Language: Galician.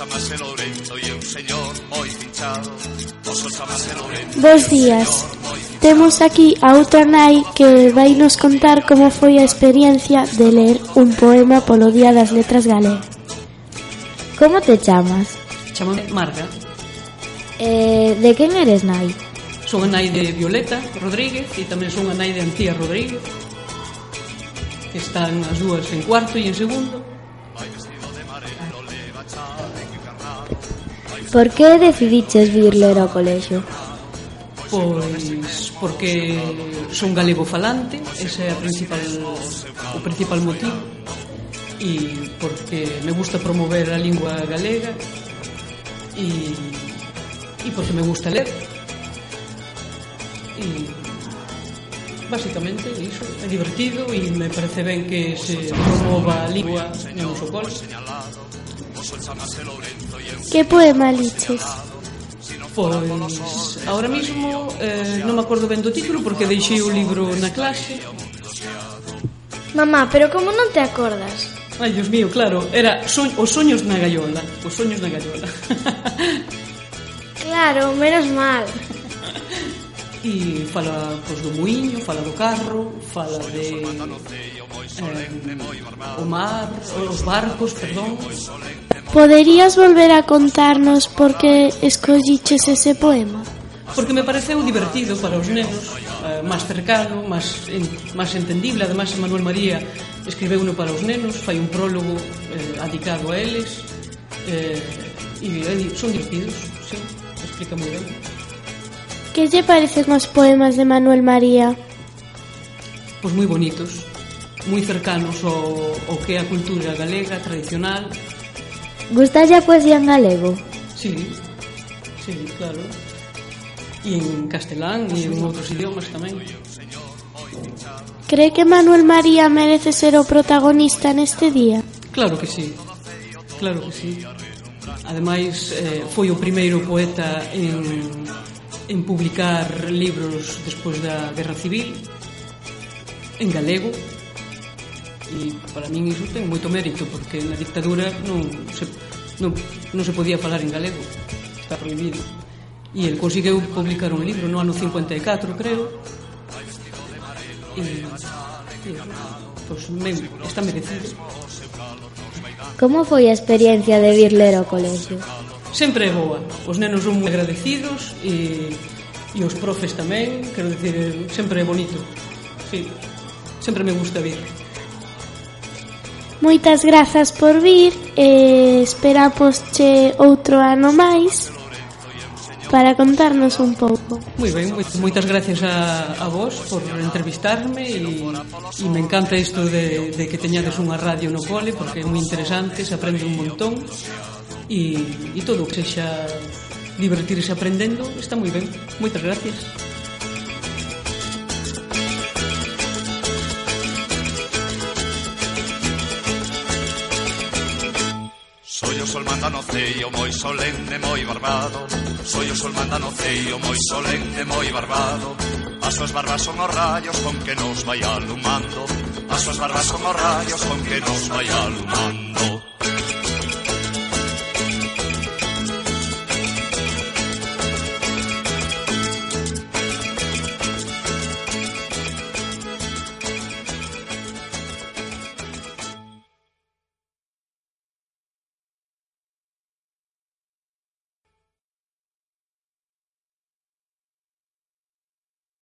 chamase Lourento e un señor moi pinchado. Chamase Lourento Bos días. Temos aquí a outra nai que vai nos contar como foi a experiencia de ler un poema polo Día das Letras Galegas Como te chamas? Chamo Marga. Eh, De quen eres nai? Son a nai de Violeta Rodríguez e tamén son a nai de Antía Rodríguez que están as dúas en cuarto e en segundo. Por que decidiches vir ler ao colexo? Pois porque son galego falante, ese é a principal, o principal motivo e porque me gusta promover a lingua galega e, e porque me gusta ler e basicamente iso é divertido e me parece ben que se promova a lingua no noso col Que poema liches? Pois, ahora mismo eh, non me acordo ben do título porque deixei o libro na clase. Mamá, pero como non te acordas? Ai, Dios mío, claro, era so os soños na gallola, os soños na gallola. claro, menos mal. E fala pois, do muiño, fala do carro, fala de eh, o mar, os barcos, perdón, Poderías volver a contarnos por que escolliches ese poema? Porque me pareceu divertido para os nenos, eh, máis cercado, máis, en, máis entendible. Ademais, Manuel María escribeu uno para os nenos, fai un prólogo eh, adicado a eles. Eh, e eh, son divertidos, sí, explica moi ben. Que lle parecen os poemas de Manuel María? Pois moi bonitos, moi cercanos ao, ao que é a cultura galega tradicional, Gustalle a poesía en galego? Sí, sí, claro. E en castelán e en outros idiomas tamén. Cree que Manuel María merece ser o protagonista neste día? Claro que sí, claro que sí. Ademais, eh, foi o primeiro poeta en, en publicar libros despois da Guerra Civil, en galego, E para min iso ten moito mérito, porque na dictadura non se, non, non se podía falar en galego, está prohibido. E el conseguiu publicar un libro no ano 54, creo, e, e pois, me, está merecido. Como foi a experiencia de vir ler ao colexio? Sempre é boa. Os nenos son moi agradecidos e, e os profes tamén, quero dicir, sempre é bonito. Sí, sempre me gusta vir. Moitas grazas por vir e esperámosche outro ano máis para contarnos un pouco. Moi ben, moitas gracias a, a vos por entrevistarme e, e me encanta isto de, de que teñades unha radio no cole porque é moi interesante, se aprende un montón e, e todo o que sexa divertirse aprendendo está moi ben. Moitas gracias. Sol mandano ceio moi solemne, moi barbado. Soy o sol mandano ceio moi solemne, moi barbado. As súas barbas son os rayos con que nos vai alumando. As súas barbas son os rayos con que nos vai alumando